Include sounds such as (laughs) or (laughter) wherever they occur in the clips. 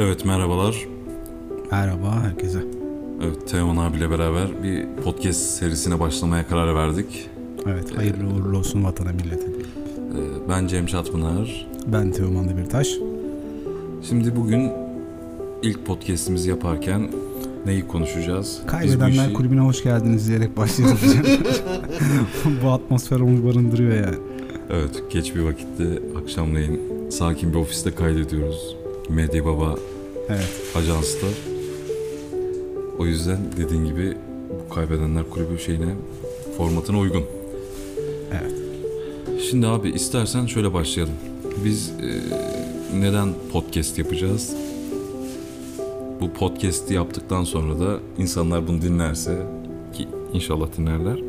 Evet merhabalar. Merhaba herkese. Evet Teoman abiyle beraber bir podcast serisine başlamaya karar verdik. Evet hayırlı uğurlu olsun vatana millete. Ee, Ben Cem Çatpınar. Ben Teoman Demirtaş. Şimdi bugün ilk podcastimizi yaparken neyi konuşacağız? Kaybedenler işi- kulübüne hoş geldiniz diyerek başlıyoruz. (laughs) Bu atmosfer onu barındırıyor yani. Evet geç bir vakitte akşamleyin sakin bir ofiste kaydediyoruz. Medya Baba Evet. ajansta. O yüzden dediğin gibi bu Kaybedenler Kulübü şeyine formatına uygun. Evet. Şimdi abi istersen şöyle başlayalım. Biz e, neden podcast yapacağız? Bu podcast'i yaptıktan sonra da insanlar bunu dinlerse ki inşallah dinlerler.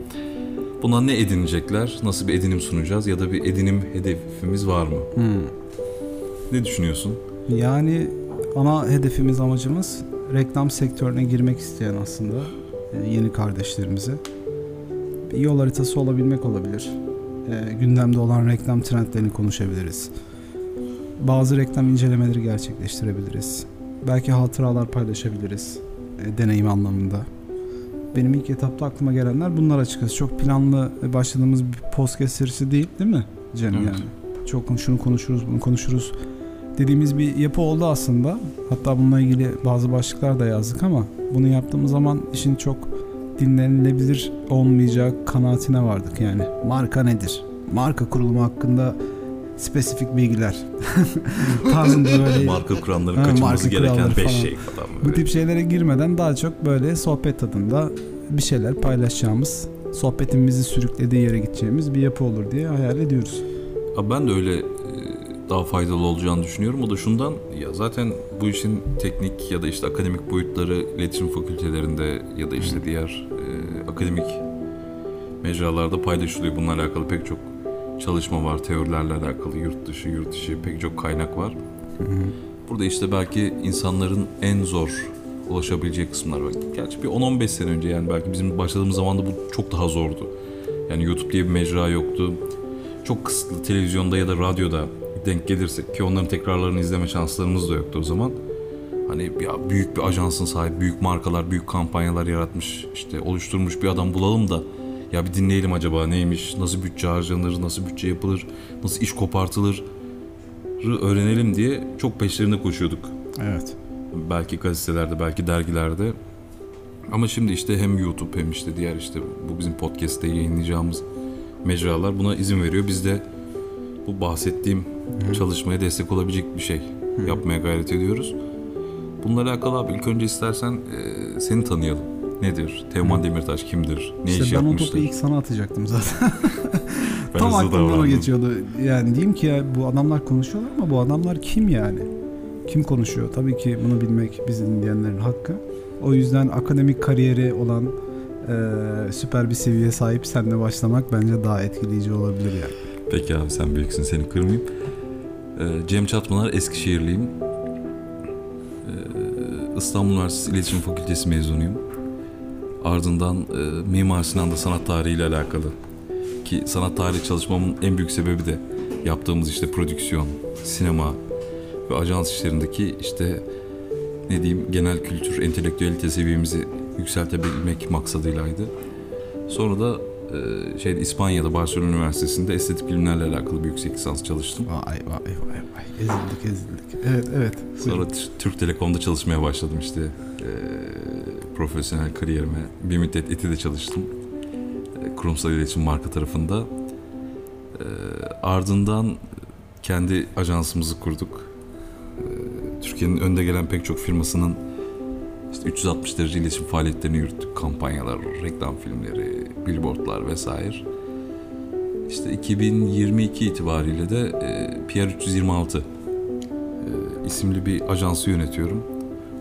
Buna ne edinecekler? Nasıl bir edinim sunacağız? Ya da bir edinim hedefimiz var mı? Hmm. Ne düşünüyorsun? Yani ana hedefimiz amacımız reklam sektörüne girmek isteyen aslında e, yeni kardeşlerimize bir yol haritası olabilmek olabilir. E, gündemde olan reklam trendlerini konuşabiliriz. Bazı reklam incelemeleri gerçekleştirebiliriz. Belki hatıralar paylaşabiliriz e, deneyim anlamında. Benim ilk etapta aklıma gelenler bunlar açıkçası. Çok planlı başladığımız bir podcast serisi değil değil mi Cem Evet. yani? Çok şunu konuşuruz bunu konuşuruz dediğimiz bir yapı oldu aslında. Hatta bununla ilgili bazı başlıklar da yazdık ama bunu yaptığımız zaman işin çok dinlenilebilir olmayacağı kanaatine vardık yani. Marka nedir? Marka kurulumu hakkında spesifik bilgiler. (laughs) Tarzında böyle Marka kuranların Ha, kaçınması marka gereken kuralları 5 falan. şey falan bu böyle. tip şeylere girmeden daha çok böyle sohbet tadında bir şeyler paylaşacağımız, sohbetimizi sürüklediği yere gideceğimiz bir yapı olur diye hayal ediyoruz. Abi ben de öyle e, daha faydalı olacağını düşünüyorum. O da şundan ya zaten bu işin teknik ya da işte akademik boyutları iletişim fakültelerinde ya da işte diğer e, akademik mecralarda paylaşılıyor. Bununla alakalı pek çok çalışma var. Teorilerle alakalı yurt dışı, yurt dışı pek çok kaynak var. Burada işte belki insanların en zor ulaşabileceği kısımlar var. Gerçi bir 10-15 sene önce yani belki bizim başladığımız zaman da bu çok daha zordu. Yani YouTube diye bir mecra yoktu. Çok kısıtlı televizyonda ya da radyoda denk gelirsek ki onların tekrarlarını izleme şanslarımız da yoktu o zaman. Hani ya büyük bir ajansın sahibi, büyük markalar, büyük kampanyalar yaratmış, işte oluşturmuş bir adam bulalım da ya bir dinleyelim acaba neymiş, nasıl bütçe harcanır, nasıl bütçe yapılır, nasıl iş kopartılır öğrenelim diye çok peşlerine koşuyorduk. Evet. Belki gazetelerde, belki dergilerde. Ama şimdi işte hem YouTube hem işte diğer işte bu bizim podcast'te yayınlayacağımız mecralar buna izin veriyor. Biz de bu bahsettiğim çalışmaya destek olabilecek bir şey yapmaya gayret ediyoruz. Bununla alakalı abi ilk önce istersen e, seni tanıyalım. Nedir? Teoman Demirtaş kimdir? Ne İşte iş ben o yapmıştır? topu ilk sana atacaktım zaten. (laughs) Ben Tam aklımdan o geçiyordu. Yani diyeyim ki ya bu adamlar konuşuyorlar ama bu adamlar kim yani? Kim konuşuyor? Tabii ki bunu bilmek bizi dinleyenlerin hakkı. O yüzden akademik kariyeri olan e, süper bir seviyeye sahip senle başlamak bence daha etkileyici olabilir yani. Peki abi sen büyüksün seni kırmayayım. Ee, Cem Çatmanar Eskişehirliyim. Ee, İstanbul Üniversitesi İletişim Fakültesi mezunuyum. Ardından e, Mimar Sinan'da sanat tarihi ile alakalı. Ki sanat tarihi çalışmamın en büyük sebebi de yaptığımız işte prodüksiyon, sinema ve ajans işlerindeki işte ne diyeyim genel kültür, entelektüelite seviyemizi yükseltebilmek maksadıylaydı. Sonra da e, şeyde İspanya'da Barcelona Üniversitesi'nde estetik bilimlerle alakalı bir yüksek lisans çalıştım. Vay vay vay vay. Ezildik ezildik. Evet evet. Sonra T- Türk Telekom'da çalışmaya başladım işte. E, profesyonel kariyerime. Bir müddet ETİ'de çalıştım. E, kurumsal iletişim marka tarafında. E, ardından kendi ajansımızı kurduk. E, Türkiye'nin önde gelen pek çok firmasının işte 360 derece iletişim faaliyetlerini yürüttük. Kampanyalar, reklam filmleri, billboardlar vesaire. İşte 2022 itibariyle de e, PR326 e, isimli bir ajansı yönetiyorum.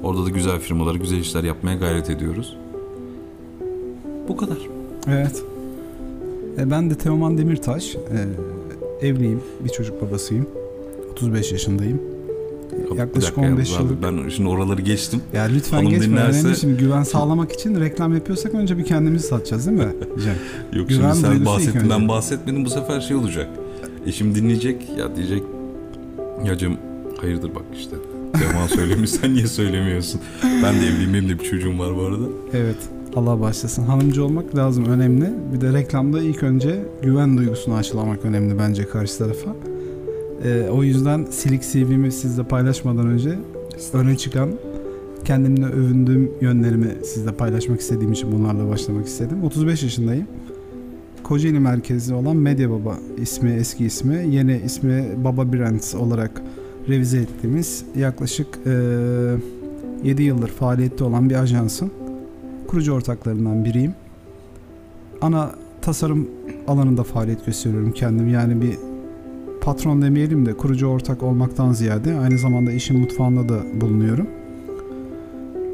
Orada da güzel firmalara güzel işler yapmaya gayret ediyoruz. Bu kadar. Evet. E, ben de Teoman Demirtaş. E, evliyim. Bir çocuk babasıyım. 35 yaşındayım. Yaklaşık dakika yalnız 15 abi, yıllık. Ben şimdi oraları geçtim. Ya lütfen Hanım geçme. dinlerse- Önemli şimdi güven sağlamak için reklam yapıyorsak önce bir kendimizi satacağız değil mi Cem? (laughs) Yok Güven şimdi sen bahsettin ben bahsetmedim bu sefer şey olacak. Eşim dinleyecek ya diyecek ya Cem hayırdır bak işte Teoman söylemiş (laughs) sen niye söylemiyorsun? Ben de evliyim benim de bir çocuğum var bu arada. Evet. Allah başlasın. Hanımcı olmak lazım önemli. Bir de reklamda ilk önce güven duygusunu aşılamak önemli bence karşı tarafa. Ee, o yüzden silik CV'mi sizle paylaşmadan önce öne çıkan kendimle övündüğüm yönlerimi sizle paylaşmak istediğim için bunlarla başlamak istedim. 35 yaşındayım. Kocaeli merkezli olan Medya Baba ismi eski ismi yeni ismi Baba Brands olarak revize ettiğimiz yaklaşık e, 7 yıldır faaliyette olan bir ajansın kurucu ortaklarından biriyim. Ana tasarım alanında faaliyet gösteriyorum kendim. Yani bir patron demeyelim de kurucu ortak olmaktan ziyade aynı zamanda işin mutfağında da bulunuyorum.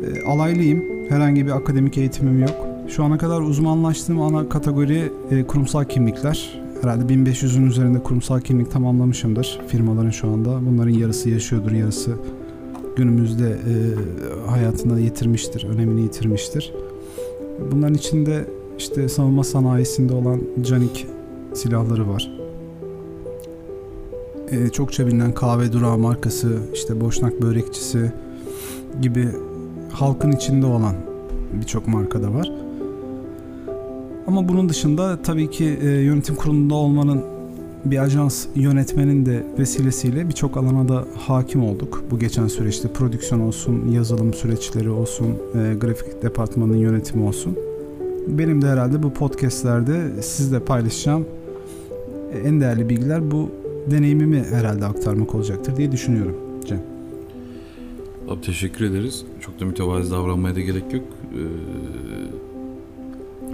E, alaylıyım. Herhangi bir akademik eğitimim yok. Şu ana kadar uzmanlaştığım ana kategori e, kurumsal kimlikler. Herhalde 1500'ün üzerinde kurumsal kimlik tamamlamışımdır firmaların şu anda. Bunların yarısı yaşıyordur, yarısı günümüzde e, hayatında yitirmiştir, önemini yitirmiştir. Bunların içinde işte savunma sanayisinde olan Canik silahları var. E, çokça bilinen kahve durağı markası, işte Boşnak börekçisi gibi halkın içinde olan birçok markada var. Ama bunun dışında tabii ki e, yönetim kurulunda olmanın bir ajans yönetmenin de vesilesiyle birçok alana da hakim olduk. Bu geçen süreçte prodüksiyon olsun, yazılım süreçleri olsun, e, grafik departmanının yönetimi olsun. Benim de herhalde bu podcastlerde sizle paylaşacağım en değerli bilgiler bu deneyimimi herhalde aktarmak olacaktır diye düşünüyorum Cem. Abi teşekkür ederiz. Çok da mütevazi davranmaya da gerek yok.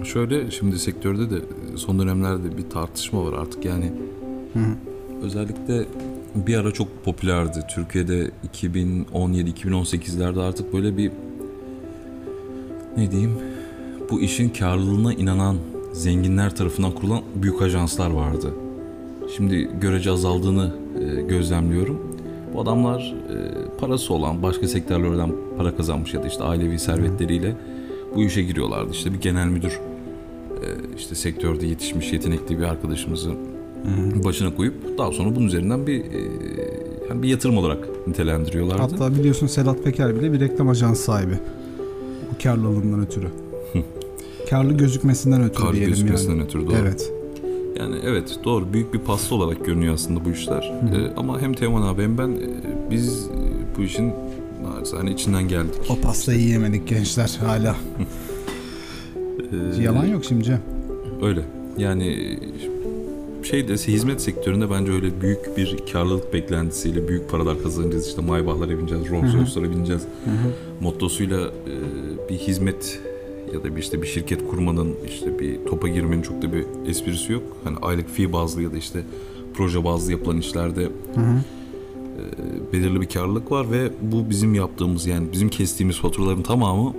Ee, şöyle şimdi sektörde de son dönemlerde bir tartışma var artık yani Hı hı. özellikle bir ara çok popülerdi. Türkiye'de 2017-2018'lerde artık böyle bir ne diyeyim bu işin karlılığına inanan zenginler tarafından kurulan büyük ajanslar vardı. Şimdi görece azaldığını e, gözlemliyorum. Bu adamlar e, parası olan başka sektörlerden para kazanmış ya da işte ailevi servetleriyle bu işe giriyorlardı. İşte bir genel müdür e, işte sektörde yetişmiş yetenekli bir arkadaşımızı başına koyup daha sonra bunun üzerinden bir yani bir yatırım olarak nitelendiriyorlardı. Hatta biliyorsun Sedat Peker bile bir reklam ajansı sahibi. Bu karlılığından ötürü. Karlı gözükmesinden ötürü Kar diyelim gözükmesinden yani. ötürü doğru. Evet. Yani evet doğru büyük bir pasta olarak görünüyor aslında bu işler. Hı hı. E, ama hem Teoman abi hem ben e, biz e, bu işin hani içinden geldik. O pastayı yiyemedik gençler hala. (laughs) E, Yalan yok şimdi. Öyle. Yani şeyde hizmet sektöründe bence öyle büyük bir karlılık beklentisiyle büyük paralar kazanacağız. İşte Maybach'lara bineceğiz, Rolls Hı hı. Royce'lara bineceğiz. Mottosuyla e, bir hizmet ya da bir işte bir şirket kurmanın işte bir topa girmenin çok da bir esprisi yok. Hani aylık fee bazlı ya da işte proje bazlı yapılan işlerde Hı hı. e, belirli bir karlılık var ve bu bizim yaptığımız yani bizim kestiğimiz faturaların tamamı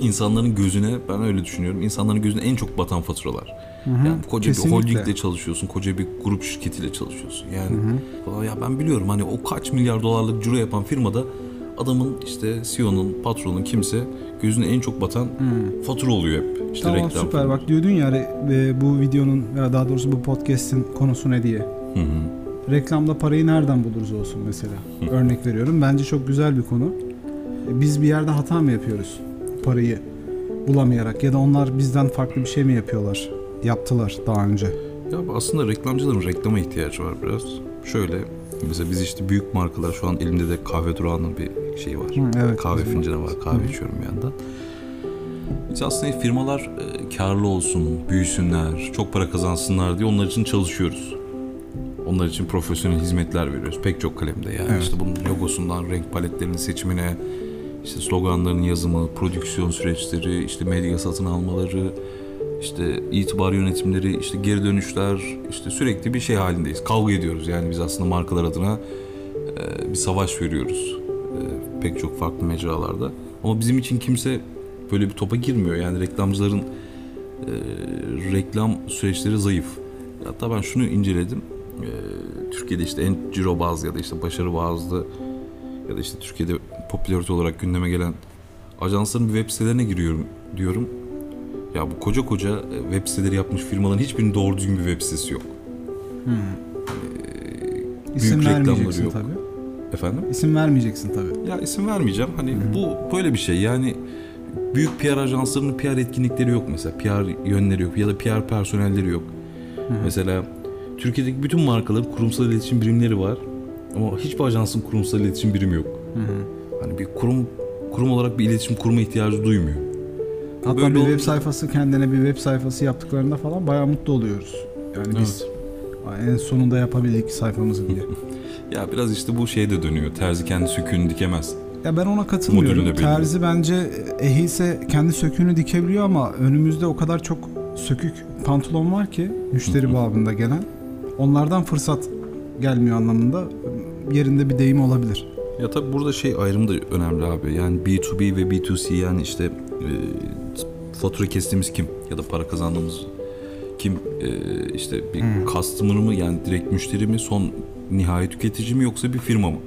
insanların gözüne ben öyle düşünüyorum. insanların gözüne en çok batan faturalar. Hı hı. Yani koca Kesinlikle. bir holdingle çalışıyorsun, koca bir grup şirketiyle çalışıyorsun. Yani Hı hı. falan ya ben biliyorum hani o kaç milyar dolarlık ciro yapan firmada adamın işte CEO'nun, patronun kimse gözüne en çok batan Hı. fatura oluyor hep. İşte tamam reklam süper falan. bak diyordun ya e, bu videonun ya daha doğrusu bu podcast'in konusu ne diye. Hı hı. Reklamda parayı nereden buluruz olsun mesela. Hı. Örnek veriyorum. Bence çok güzel bir konu. E, Biz bir yerde hata mı yapıyoruz? Parayı bulamayarak ya da onlar bizden farklı bir şey mi yapıyorlar? Yaptılar daha önce. Ya aslında reklamcıların reklama ihtiyacı var biraz. Şöyle mesela biz işte büyük markalar şu an elimde de kahve durağının bir şeyi var. Hı, evet. Kahve fincanı var. Kahve Hı. içiyorum bir yandan. Biz aslında firmalar e, karlı olsun, büyüsünler, çok para kazansınlar diye onlar için çalışıyoruz. Onlar için profesyonel hizmetler veriyoruz. Pek çok kalemde yani. Evet. işte bunun logosundan renk paletlerinin seçimine, işte sloganların yazımı, prodüksiyon süreçleri, işte medya satın almaları, işte itibar yönetimleri, işte geri dönüşler, işte sürekli bir şey halindeyiz. Kavga ediyoruz yani biz aslında markalar adına e, bir savaş veriyoruz pek çok farklı mecralarda. Ama bizim için kimse böyle bir topa girmiyor. Yani reklamcıların e, reklam süreçleri zayıf. Hatta ben şunu inceledim. E, Türkiye'de işte en ciro bazlı ya da işte başarı bazlı ya da işte Türkiye'de popülarite olarak gündeme gelen ajansların web sitelerine giriyorum diyorum. Ya bu koca koca e, web siteleri yapmış firmaların hiçbirinin doğru düzgün bir web sitesi yok. Hı. Ee, İsim reklamları yok. tabii. Efendim? İsim vermeyeceksin tabii. Ya isim vermeyeceğim. Hani bu böyle bir şey. Yani büyük PR ajanslarının PR etkinlikleri yok mesela. PR yönleri yok ya da PR personelleri yok. Mesela Türkiye'deki bütün markaların kurumsal iletişim birimleri var. Ama hiçbir ajansın kurumsal iletişim birimi yok. Hani bir kurum kurum olarak bir iletişim kurma ihtiyacı duymuyor. Hatta Böyle bir olunca- web sayfası kendine bir web sayfası yaptıklarında falan bayağı mutlu oluyoruz. Yani biz en sonunda yapabildik sayfamızı diye. (laughs) Ya biraz işte bu şeye de dönüyor. Terzi kendi söküğünü dikemez. Ya ben ona katılmıyorum. Terzi bence ehiyse kendi söküğünü dikebiliyor ama önümüzde o kadar çok sökük pantolon var ki müşteri babında gelen. Onlardan fırsat gelmiyor anlamında yerinde bir deyim olabilir. Ya tabii burada şey ayrımı da önemli abi. Yani B2B ve B2C yani işte e, fatura kestiğimiz kim ya da para kazandığımız kim E, işte bir Hmm. customer mı yani direkt müşteri mi son nihai tüketici mi yoksa bir firma mı?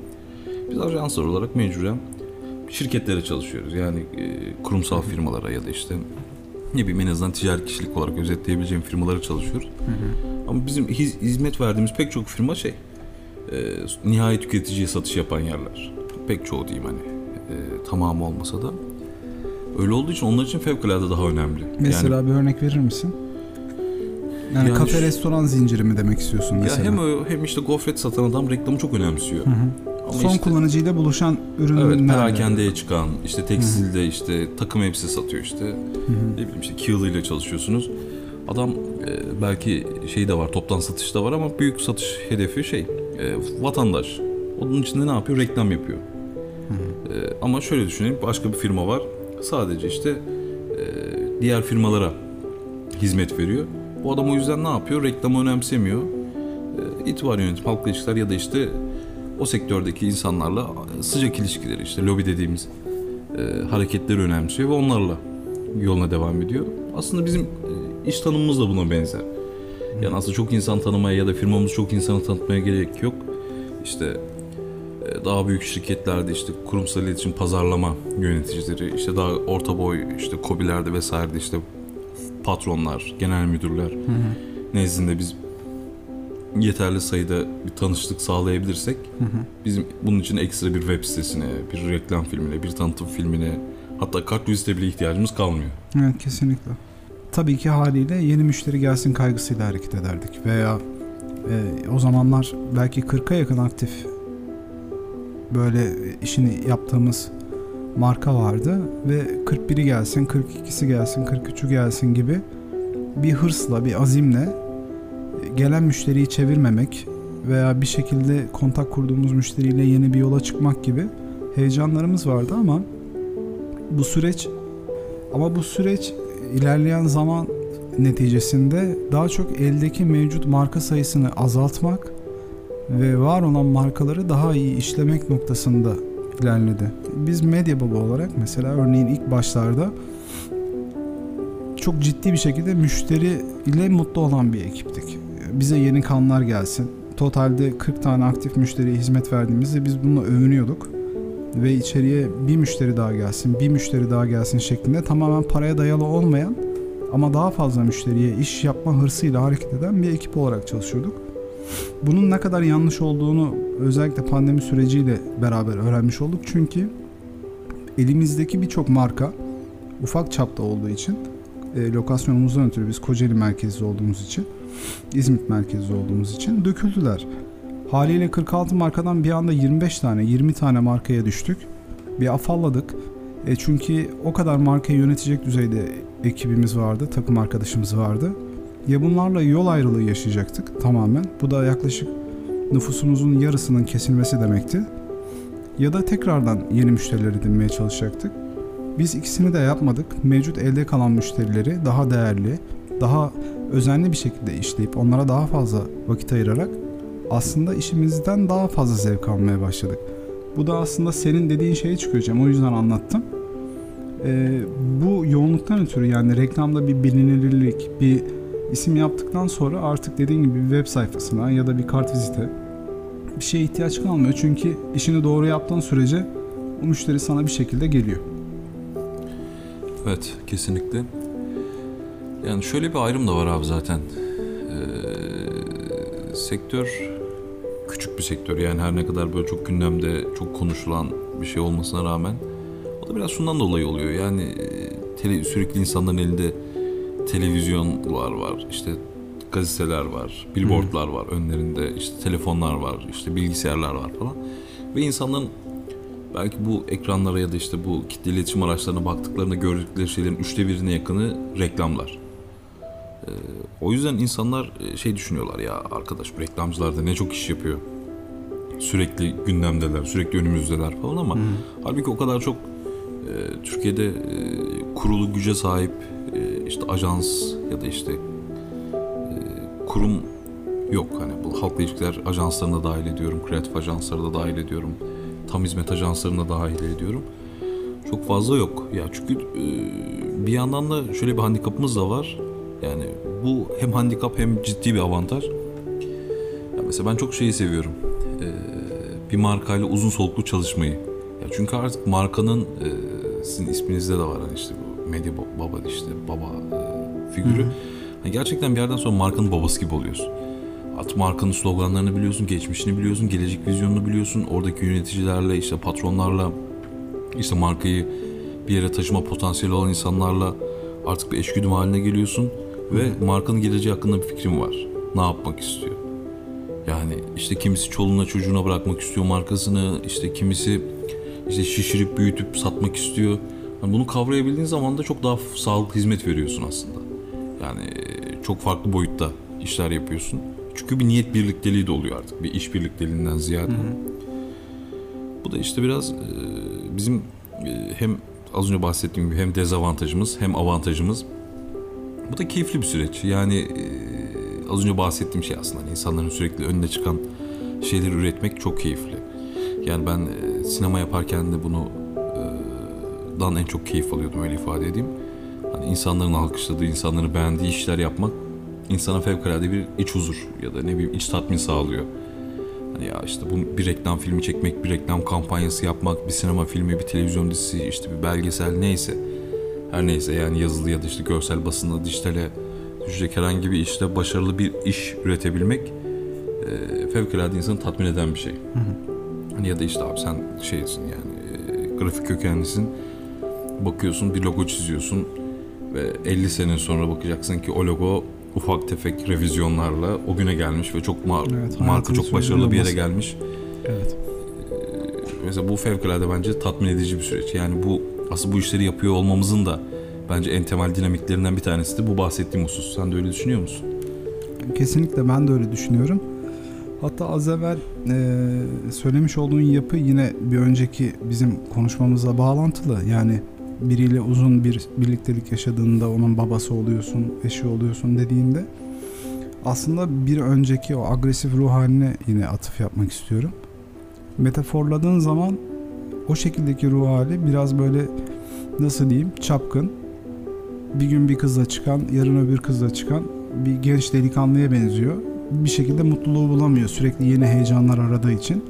Biz ajanslar olarak mecburen şirketlere çalışıyoruz. Yani e, kurumsal firmalara ya da işte ne bileyim en azından ticari kişilik olarak özetleyebileceğim firmalara çalışıyoruz. Ama bizim hiz- hizmet verdiğimiz pek çok firma şey e, nihai tüketiciye satış yapan yerler. Pek çoğu diyeyim hani e, tamamı olmasa da. Öyle olduğu için onlar için fevkalade daha önemli. Mesela yani, bir örnek verir misin? Yani, Yani kafe restoran zinciri mi demek istiyorsun ya mesela? hem o, hem işte gofret satan adam reklamı çok önemsiyor. Hı hı. Ama Son işte, kullanıcıyla buluşan ürünler. Evet, perakendeye çıkan, işte tekstilde işte takım elbise satıyor işte. Ne bileyim işte Kiyalı ile çalışıyorsunuz. Adam e, belki şey de var, toptan satış da var ama büyük satış hedefi şey, e, vatandaş. Onun içinde ne yapıyor? Reklam yapıyor. E, ama şöyle düşünelim, başka bir firma var. Sadece işte e, diğer firmalara hizmet veriyor. Bu adam o yüzden ne yapıyor? Reklamı önemsemiyor. E, itibar yönetim, halkla ilişkiler ya da işte o sektördeki insanlarla sıcak ilişkileri işte lobi dediğimiz e, hareketleri önemsiyor ve onlarla yoluna devam ediyor. Aslında bizim e, iş tanımımız da buna benzer. Yani aslında çok insan tanımaya ya da firmamız çok insanı tanıtmaya gerek yok. İşte e, daha büyük şirketlerde işte kurumsal iletişim pazarlama yöneticileri, işte daha orta boy işte kobilerde vesairede işte patronlar, genel müdürler nezdinde biz yeterli sayıda bir tanıştık sağlayabilirsek bizim bunun için ekstra bir web sitesine, bir reklam filmine, bir tanıtım filmine hatta kart vizite bile ihtiyacımız kalmıyor. Evet kesinlikle. Tabii ki haliyle yeni müşteri gelsin kaygısıyla hareket ederdik veya e, o zamanlar belki 40'a yakın aktif böyle işini yaptığımız marka vardı ve 41'i gelsin, 42'si gelsin, 43'ü gelsin gibi bir hırsla, bir azimle gelen müşteriyi çevirmemek veya bir şekilde kontak kurduğumuz müşteriyle yeni bir yola çıkmak gibi heyecanlarımız vardı ama bu süreç ama bu süreç ilerleyen zaman neticesinde daha çok eldeki mevcut marka sayısını azaltmak ve var olan markaları daha iyi işlemek noktasında ilerledi. Biz medya baba olarak mesela örneğin ilk başlarda çok ciddi bir şekilde müşteri ile mutlu olan bir ekiptik. Bize yeni kanlar gelsin. Totalde 40 tane aktif müşteriye hizmet verdiğimizde biz bununla övünüyorduk. Ve içeriye bir müşteri daha gelsin, bir müşteri daha gelsin şeklinde tamamen paraya dayalı olmayan ama daha fazla müşteriye iş yapma hırsıyla hareket eden bir ekip olarak çalışıyorduk. Bunun ne kadar yanlış olduğunu özellikle pandemi süreciyle beraber öğrenmiş olduk. Çünkü elimizdeki birçok marka ufak çapta olduğu için e, lokasyonumuzdan ötürü biz Kocaeli merkezli olduğumuz için İzmit merkezli olduğumuz için döküldüler. Haliyle 46 markadan bir anda 25 tane 20 tane markaya düştük. Bir afalladık. E çünkü o kadar markayı yönetecek düzeyde ekibimiz vardı, takım arkadaşımız vardı. Ya bunlarla yol ayrılığı yaşayacaktık tamamen. Bu da yaklaşık nüfusumuzun yarısının kesilmesi demekti. Ya da tekrardan yeni müşteriler edinmeye çalışacaktık. Biz ikisini de yapmadık. Mevcut elde kalan müşterileri daha değerli, daha özenli bir şekilde işleyip onlara daha fazla vakit ayırarak aslında işimizden daha fazla zevk almaya başladık. Bu da aslında senin dediğin şeye çıkıyor Cem. O yüzden anlattım. Ee, bu yoğunluktan ötürü yani reklamda bir bilinirlik, bir isim yaptıktan sonra artık dediğin gibi bir web sayfasına ya da bir kart vizite bir şeye ihtiyaç kalmıyor. Çünkü işini doğru yaptığın sürece o müşteri sana bir şekilde geliyor. Evet, kesinlikle. Yani şöyle bir ayrım da var abi zaten. Ee, sektör küçük küçük bir sektör. Yani her ne kadar böyle çok gündemde, çok konuşulan bir şey olmasına rağmen o da biraz şundan dolayı oluyor. Yani e, tele, sürekli insanların elinde televizyonlar var, işte gazeteler var, billboardlar var önlerinde, işte telefonlar var, işte bilgisayarlar var falan. Ve insanların belki bu ekranlara ya da işte bu kitle iletişim araçlarına baktıklarında gördükleri şeylerin üçte birine yakını reklamlar. Ee, o yüzden insanlar e, şey düşünüyorlar ya arkadaş bu reklamcılar da ne çok iş yapıyor. Sürekli gündemdeler, sürekli önümüzdeler falan ama halbuki o kadar çok e, Türkiye'de e, kurulu güce sahip işte ajans ya da işte e, kurum yok. Hani bu halkla ilişkiler ajanslarına dahil ediyorum, kreatif ajansları da dahil ediyorum, tam hizmet ajanslarına dahil ediyorum. Çok fazla yok. Ya çünkü e, bir yandan da şöyle bir handikapımız da var. Yani bu hem handikap hem ciddi bir avantaj. Ya mesela ben çok şeyi seviyorum. E, bir markayla uzun soluklu çalışmayı. Ya çünkü artık markanın e, sizin isminizde de var hani işte medya ba- baba işte baba e, figürü. Hani gerçekten bir yerden sonra markanın babası gibi oluyorsun. At markanın sloganlarını biliyorsun, geçmişini biliyorsun, gelecek vizyonunu biliyorsun. Oradaki yöneticilerle, işte patronlarla, işte markayı bir yere taşıma potansiyeli olan insanlarla artık bir eşgüdüm haline geliyorsun. Ve markanın geleceği hakkında bir fikrin var. Ne yapmak istiyor? Yani işte kimisi çoluğuna çocuğuna bırakmak istiyor markasını, işte kimisi işte şişirip büyütüp satmak istiyor. Yani bunu kavrayabildiğin zaman da çok daha sağlıklı hizmet veriyorsun aslında. Yani çok farklı boyutta işler yapıyorsun. Çünkü bir niyet birlikteliği de oluyor artık. Bir iş birlikteliğinden ziyade. Bu da işte biraz bizim hem az önce bahsettiğim gibi hem dezavantajımız hem avantajımız. Bu da keyifli bir süreç. Yani az önce bahsettiğim şey aslında. Hani insanların sürekli önüne çıkan şeyleri üretmek çok keyifli. Yani ben sinema yaparken de bunu dan en çok keyif alıyordum öyle ifade edeyim. Hani insanların alkışladığı, insanların beğendiği işler yapmak insana fevkalade bir iç huzur ya da ne bileyim iç tatmin sağlıyor. Hani ya işte bu bir reklam filmi çekmek, bir reklam kampanyası yapmak, bir sinema filmi, bir televizyon dizisi, işte bir belgesel neyse. Her neyse yani yazılı ya da işte görsel basında dijitale düşecek herhangi bir işte başarılı bir iş üretebilmek e, fevkalade insanı tatmin eden bir şey. Hani ya da işte abi sen şeysin yani e, grafik kökenlisin. Bakıyorsun bir logo çiziyorsun ve 50 sene sonra bakacaksın ki o logo ufak tefek revizyonlarla o güne gelmiş ve çok mar- Evet, marka çok başarılı bir yere sürdürüyor gelmiş. Evet. Mesela bu fevkalade bence tatmin edici bir süreç. Yani bu aslında bu işleri yapıyor olmamızın da bence en temel dinamiklerinden bir tanesi de bu bahsettiğim husus. Sen de öyle düşünüyor musun? Kesinlikle ben de öyle düşünüyorum. Hatta az evvel e, söylemiş olduğun yapı yine bir önceki bizim konuşmamızla bağlantılı. Yani biriyle uzun bir birliktelik yaşadığında onun babası oluyorsun, eşi oluyorsun dediğinde aslında bir önceki o agresif ruh haline yine atıf yapmak istiyorum. Metaforladığın zaman o şekildeki ruh hali biraz böyle nasıl diyeyim çapkın. Bir gün bir kızla çıkan, yarın öbür kızla çıkan bir genç delikanlıya benziyor. Bir şekilde mutluluğu bulamıyor sürekli yeni heyecanlar aradığı için.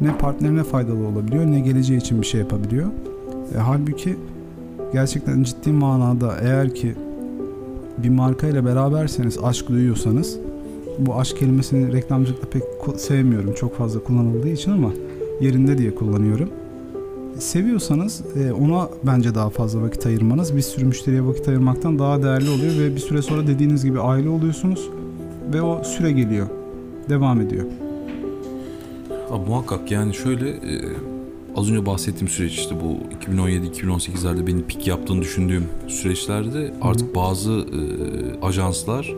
Ne partnerine faydalı olabiliyor ne geleceği için bir şey yapabiliyor. E, halbuki gerçekten ciddi manada eğer ki bir markayla beraberseniz, aşk duyuyorsanız bu aşk kelimesini reklamcılıkta pek sevmiyorum çok fazla kullanıldığı için ama yerinde diye kullanıyorum. Seviyorsanız e, ona bence daha fazla vakit ayırmanız bir sürü müşteriye vakit ayırmaktan daha değerli oluyor ve bir süre sonra dediğiniz gibi aile oluyorsunuz ve o süre geliyor. Devam ediyor. Abi muhakkak yani şöyle e, az önce bahsettiğim süreç işte bu 2017-2018'lerde benim pik yaptığını düşündüğüm süreçlerde artık bazı e, ajanslar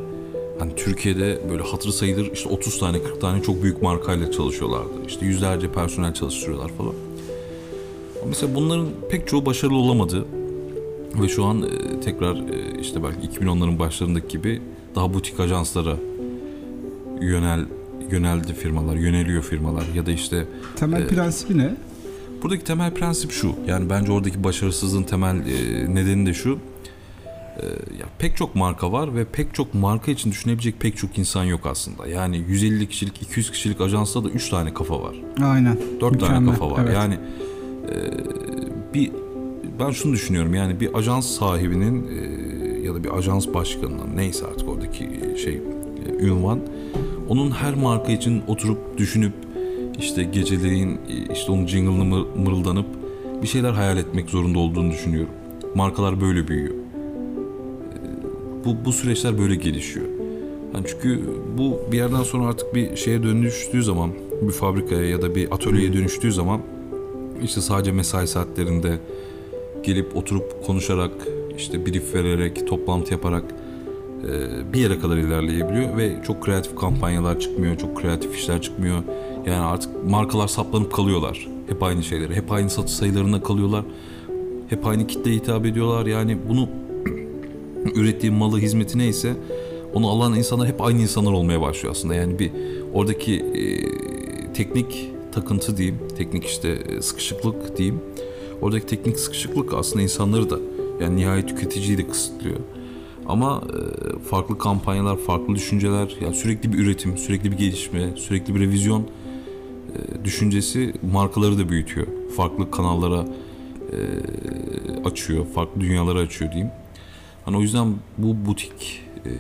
hani Türkiye'de böyle hatırı sayılır işte 30 tane 40 tane çok büyük markayla çalışıyorlardı. İşte yüzlerce personel çalıştırıyorlar falan. Ama Mesela bunların pek çoğu başarılı olamadı. Ve şu an e, tekrar e, işte belki 2010'ların başlarındaki gibi daha butik ajanslara yönel yöneldi firmalar, yöneliyor firmalar ya da işte Temel Ee, prensibi ne? Buradaki temel prensip şu. Yani bence oradaki başarısızlığın temel e, nedeni de şu. E, ya pek çok marka var ve pek çok marka için düşünebilecek pek çok insan yok aslında. Yani 150 kişilik, 200 kişilik ajansta da 3 tane kafa var. Aynen. 4 tane Mükemmel, kafa var. evet. Yani e, bir ben şunu düşünüyorum. Yani bir ajans sahibinin e, ya da bir ajans başkanının neyse artık oradaki şey e, ünvan onun her marka için oturup düşünüp işte geceleyin işte onun jingle'ını mır- mırıldanıp bir şeyler hayal etmek zorunda olduğunu düşünüyorum. Markalar böyle büyüyor. Ee, Bu, bu süreçler böyle gelişiyor. Yani çünkü bu bir yerden sonra artık bir şeye dönüştüğü zaman, bir fabrikaya ya da bir atölyeye dönüştüğü zaman işte sadece mesai saatlerinde gelip oturup konuşarak, işte brief vererek, toplantı yaparak e, bir yere kadar ilerleyebiliyor ve çok kreatif kampanyalar çıkmıyor, çok kreatif işler çıkmıyor. Yani artık markalar saplanıp kalıyorlar. Hep aynı şeyleri, hep aynı satış sayılarına kalıyorlar. Hep aynı kitleye hitap ediyorlar. Yani bunu (clears throat) ürettiği malı, hizmeti neyse onu alan insanlar hep aynı insanlar olmaya başlıyor aslında. Yani bir oradaki e, teknik takıntı diyeyim, teknik işte e, sıkışıklık diyeyim. Oradaki teknik sıkışıklık aslında insanları da yani nihayet tüketiciyi de kısıtlıyor. Ama e, farklı kampanyalar, farklı düşünceler, yani sürekli bir üretim, sürekli bir gelişme, sürekli bir revizyon düşüncesi markaları da büyütüyor. Farklı kanallara e, açıyor, farklı dünyalara açıyor diyeyim. Hani o yüzden bu butik e,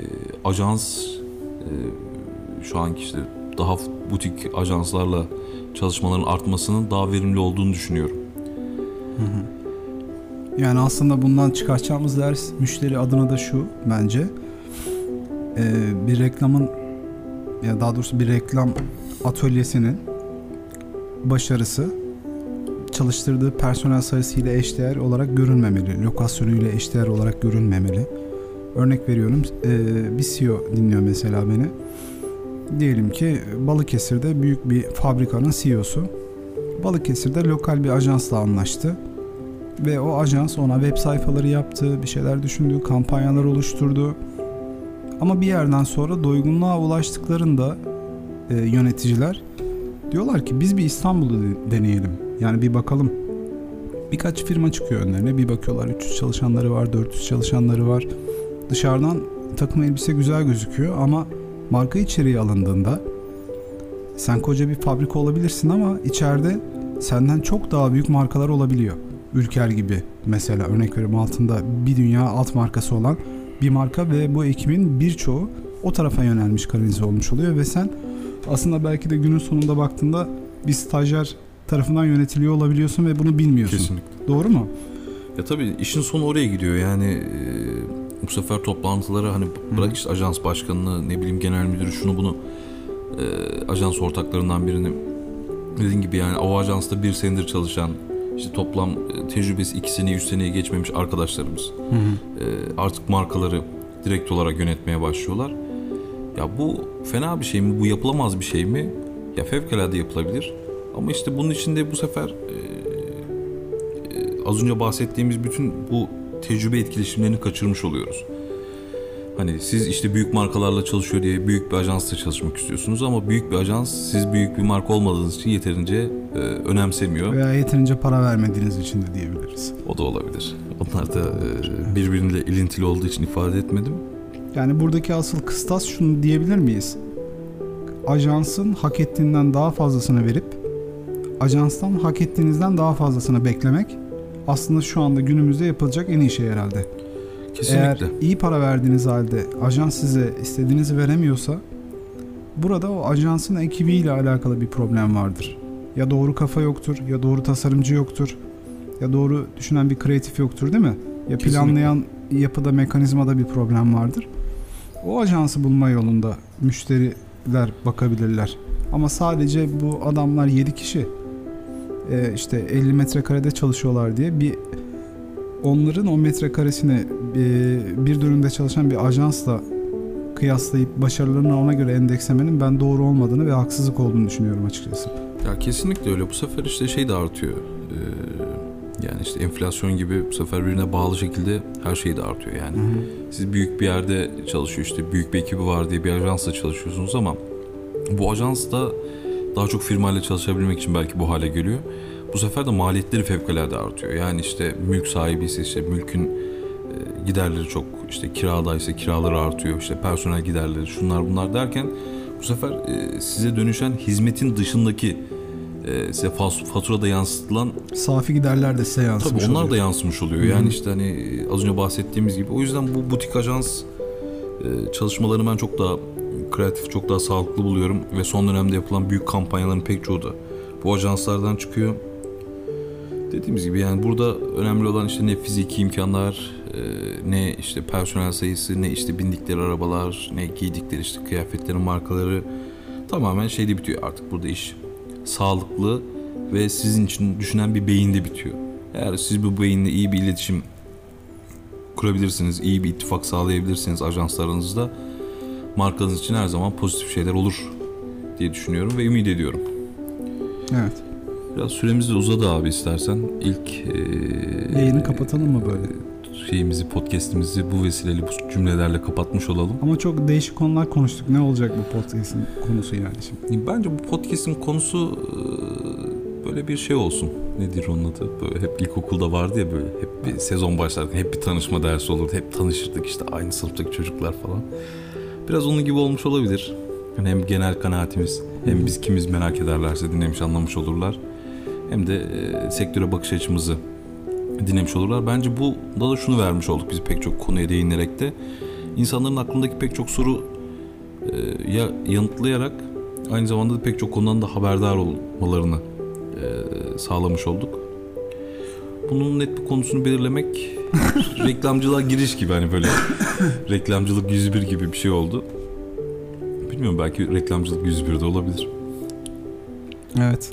ajans e, şu anki işte daha butik ajanslarla çalışmaların artmasının daha verimli olduğunu düşünüyorum. Yani aslında bundan çıkartacağımız ders müşteri adına da şu bence. Ee, bir reklamın ya daha doğrusu bir reklam atölyesinin başarısı çalıştırdığı personel sayısıyla eşdeğer olarak görünmemeli. Lokasyonuyla eşdeğer olarak görünmemeli. Örnek veriyorum ee, bir CEO dinliyor mesela beni. Diyelim ki Balıkesir'de büyük bir fabrikanın CEO'su. Balıkesir'de lokal bir ajansla anlaştı ve o ajans ona web sayfaları yaptı, bir şeyler düşündü, kampanyalar oluşturdu. Ama bir yerden sonra doygunluğa ulaştıklarında e, yöneticiler diyorlar ki biz bir İstanbul'da de- deneyelim. Yani bir bakalım. Birkaç firma çıkıyor önlerine. Bir bakıyorlar 300 çalışanları var, 400 çalışanları var. Dışarıdan takım elbise güzel gözüküyor ama marka içeriye alındığında sen koca bir fabrika olabilirsin ama içeride senden çok daha büyük markalar olabiliyor. Ülker gibi mesela örnek veriyorum altında bir dünya alt markası olan bir marka ve bu ekibin birçoğu o tarafa yönelmiş kanalize olmuş oluyor ve sen aslında belki de günün sonunda baktığında bir stajyer tarafından yönetiliyor olabiliyorsun ve bunu bilmiyorsun. Kesinlikle. Doğru mu? Ya tabii işin sonu oraya gidiyor. Yani e, bu sefer toplantılara hani bırak işte ajans başkanını ne bileyim genel müdürü şunu bunu e, ajans ortaklarından birini dediğin gibi yani o ajansta bir senedir çalışan işte toplam tecrübesi iki seneyi üç seneyi geçmemiş arkadaşlarımız e, artık markaları direkt olarak yönetmeye başlıyorlar. Ya bu fena bir şey mi? Bu yapılamaz bir şey mi? Ya fevkalade yapılabilir. Ama işte bunun içinde bu sefer e, e, az önce bahsettiğimiz bütün bu tecrübe etkileşimlerini kaçırmış oluyoruz. Hani siz işte büyük markalarla çalışıyor diye büyük bir ajansla çalışmak istiyorsunuz ama büyük bir ajans siz büyük bir marka olmadığınız için yeterince e, önemsemiyor. Veya yeterince para vermediğiniz için de diyebiliriz. O da olabilir. Onlar da e, birbiriyle ilintili olduğu için ifade etmedim. Yani buradaki asıl kıstas şunu diyebilir miyiz? Ajansın hak ettiğinden daha fazlasını verip ajanstan hak ettiğinizden daha fazlasını beklemek aslında şu anda günümüzde yapılacak en iyi şey herhalde. Kesinlikle. Eğer iyi para verdiğiniz halde ajans size istediğinizi veremiyorsa burada o ajansın ekibiyle alakalı bir problem vardır. Ya doğru kafa yoktur, ya doğru tasarımcı yoktur, ya doğru düşünen bir kreatif yoktur değil mi? Ya Kesinlikle. planlayan yapıda, mekanizmada bir problem vardır. O ajansı bulma yolunda müşteriler bakabilirler. Ama sadece bu adamlar 7 kişi e, işte 50 metrekarede çalışıyorlar diye bir onların o metrekaresini e, bir dönümde çalışan bir ajansla kıyaslayıp başarılarını ona göre endekslemenin ben doğru olmadığını ve haksızlık olduğunu düşünüyorum açıkçası. Ya kesinlikle öyle. Bu sefer işte şey de artıyor. Yani işte enflasyon gibi bu sefer birbirine bağlı şekilde her şey de artıyor yani. Siz büyük bir yerde çalışıyor işte büyük bir ekibi var diye bir ajansla çalışıyorsunuz ama bu ajans da daha çok firmayla çalışabilmek için belki bu hale geliyor. Bu sefer de maliyetleri fevkalade artıyor. Yani işte mülk sahibi ise işte mülkün e, giderleri çok işte kiradaysa kiraları artıyor işte personel giderleri şunlar bunlar derken bu sefer e, size dönüşen hizmetin dışındaki e, size fas- faturada yansıtılan Safi giderler de size yansımış Tabii onlar oluyor. da yansımış oluyor. Yani işte hani az önce bahsettiğimiz gibi. O yüzden bu butik ajans e, çalışmalarını ben çok daha kreatif, çok daha sağlıklı buluyorum ve son dönemde yapılan büyük kampanyaların pek çoğu da bu ajanslardan çıkıyor. Dediğimiz gibi yani burada önemli olan işte ne fiziki imkanlar, e, ne işte personel sayısı, ne işte bindikleri arabalar, ne giydikleri işte kıyafetlerin markaları tamamen şeyde bitiyor artık burada iş. Sağlıklı ve sizin için düşünen bir beyinde bitiyor. Eğer siz bu beyinle iyi bir iletişim kurabilirsiniz, iyi bir ittifak sağlayabilirsiniz ajanslarınızda markanız için her zaman pozitif şeyler olur diye düşünüyorum ve ümit ediyorum. Evet. Biraz süremiz de uzadı abi istersen. İlk eee, Yayını kapatalım mı böyle? Şeyimizi, podcast'imizi bu vesileyle bu cümlelerle kapatmış olalım. Ama çok değişik konular konuştuk. Ne olacak bu podcast'in konusu yani şimdi? Bence bu podcast'in konusu eee, böyle bir şey olsun. Nedir onun adı? Böyle hep ilkokulda vardı ya böyle hep bir sezon başlarken hep bir tanışma dersi olurdu. Hep tanışırdık işte aynı sınıftaki çocuklar falan. Biraz onun gibi olmuş olabilir. Yani hem genel kanaatimiz hem biz kimiz merak ederlerse dinlemiş anlamış olurlar. Hem de eee, sektöre bakış açımızı dinlemiş olurlar. Bence bu da da şunu vermiş olduk biz pek çok konuya değinerek de. insanların aklındaki pek çok soru e, ya yanıtlayarak aynı zamanda da pek çok konudan da haberdar olmalarını e, sağlamış olduk. Bunun net bir konusunu belirlemek (laughs) reklamcılığa giriş gibi hani böyle reklamcılık 101 gibi bir şey oldu. Bilmiyorum belki reklamcılık 101 de olabilir. Evet.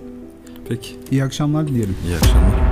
Peki İyi akşamlar dileyelim. iyi akşamlar.